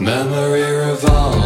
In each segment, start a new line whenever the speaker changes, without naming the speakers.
Memory revolving,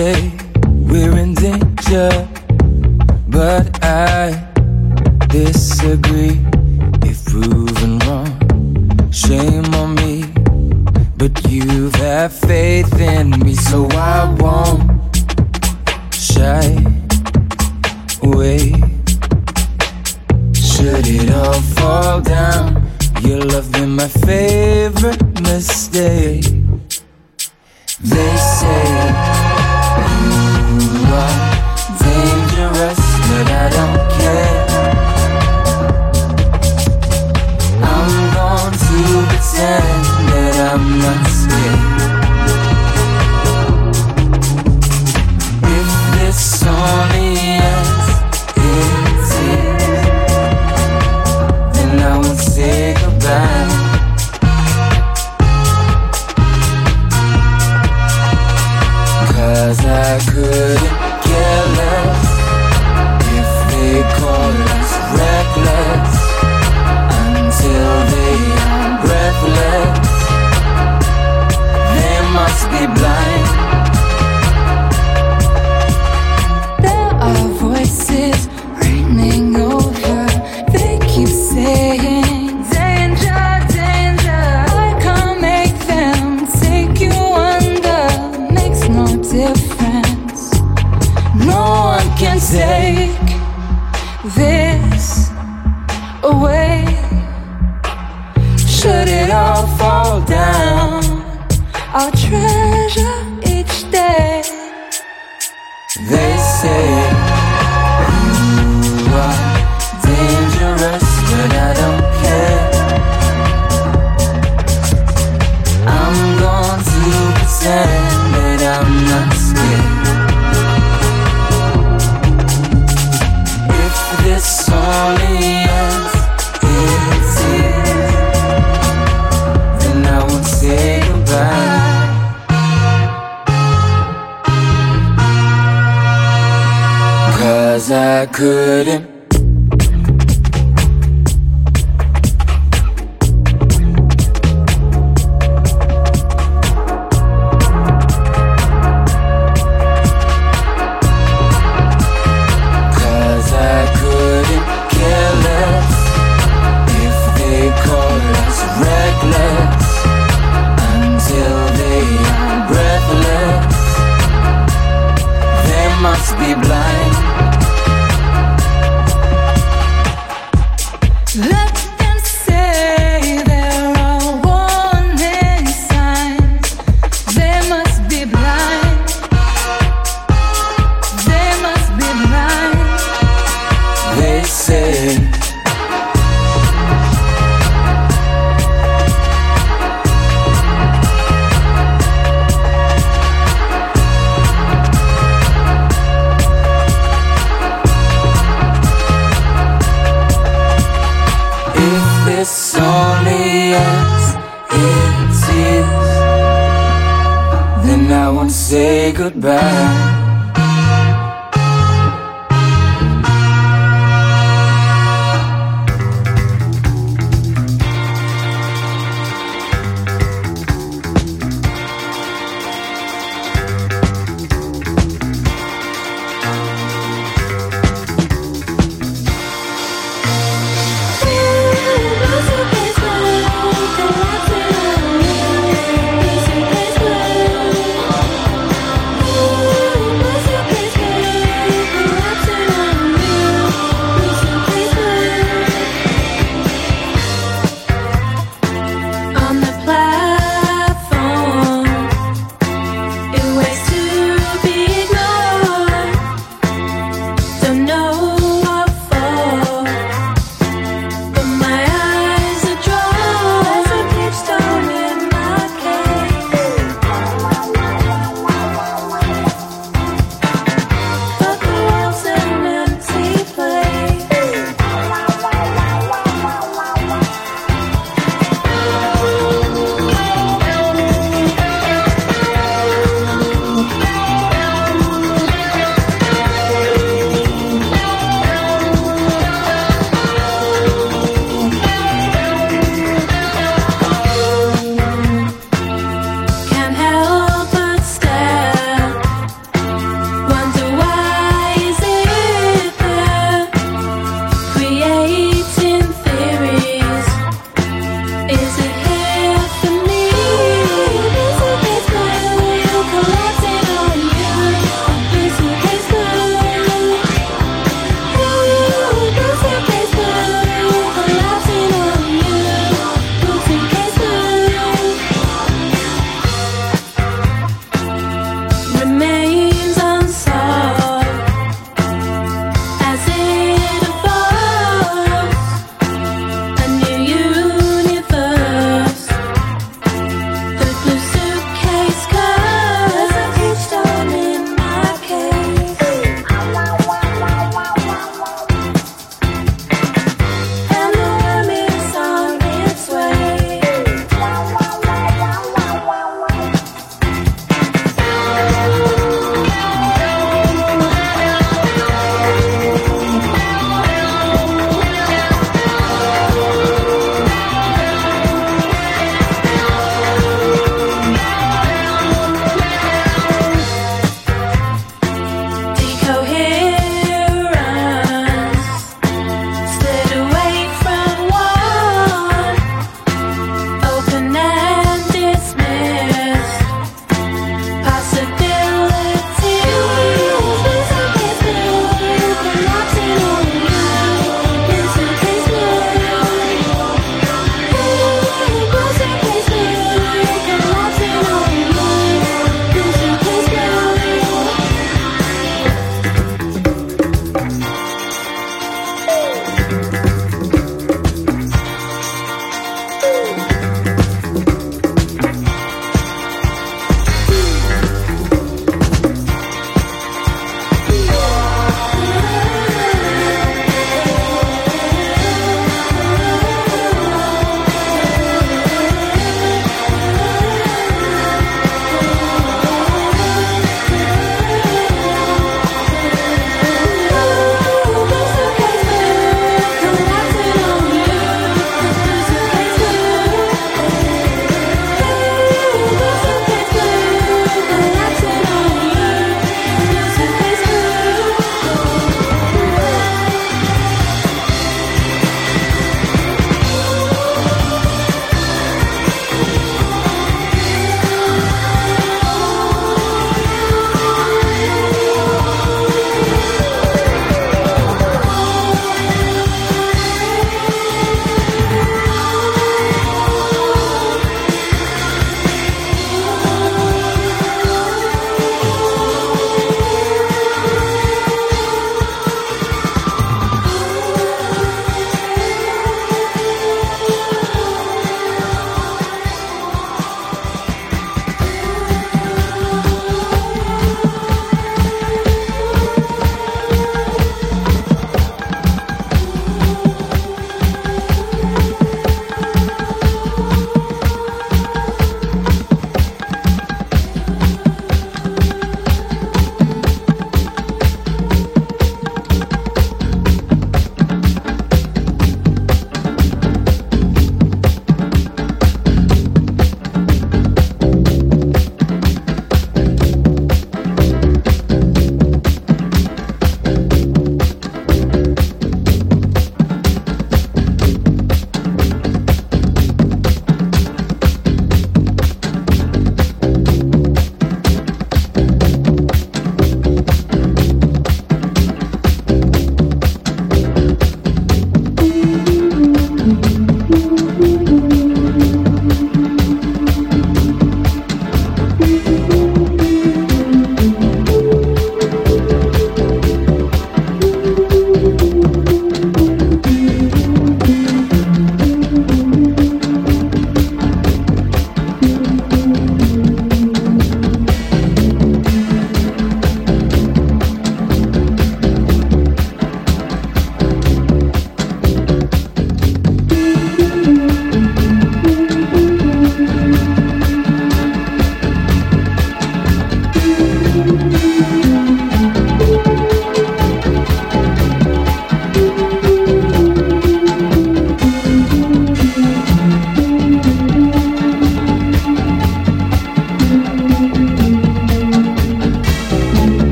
day.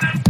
Yeah.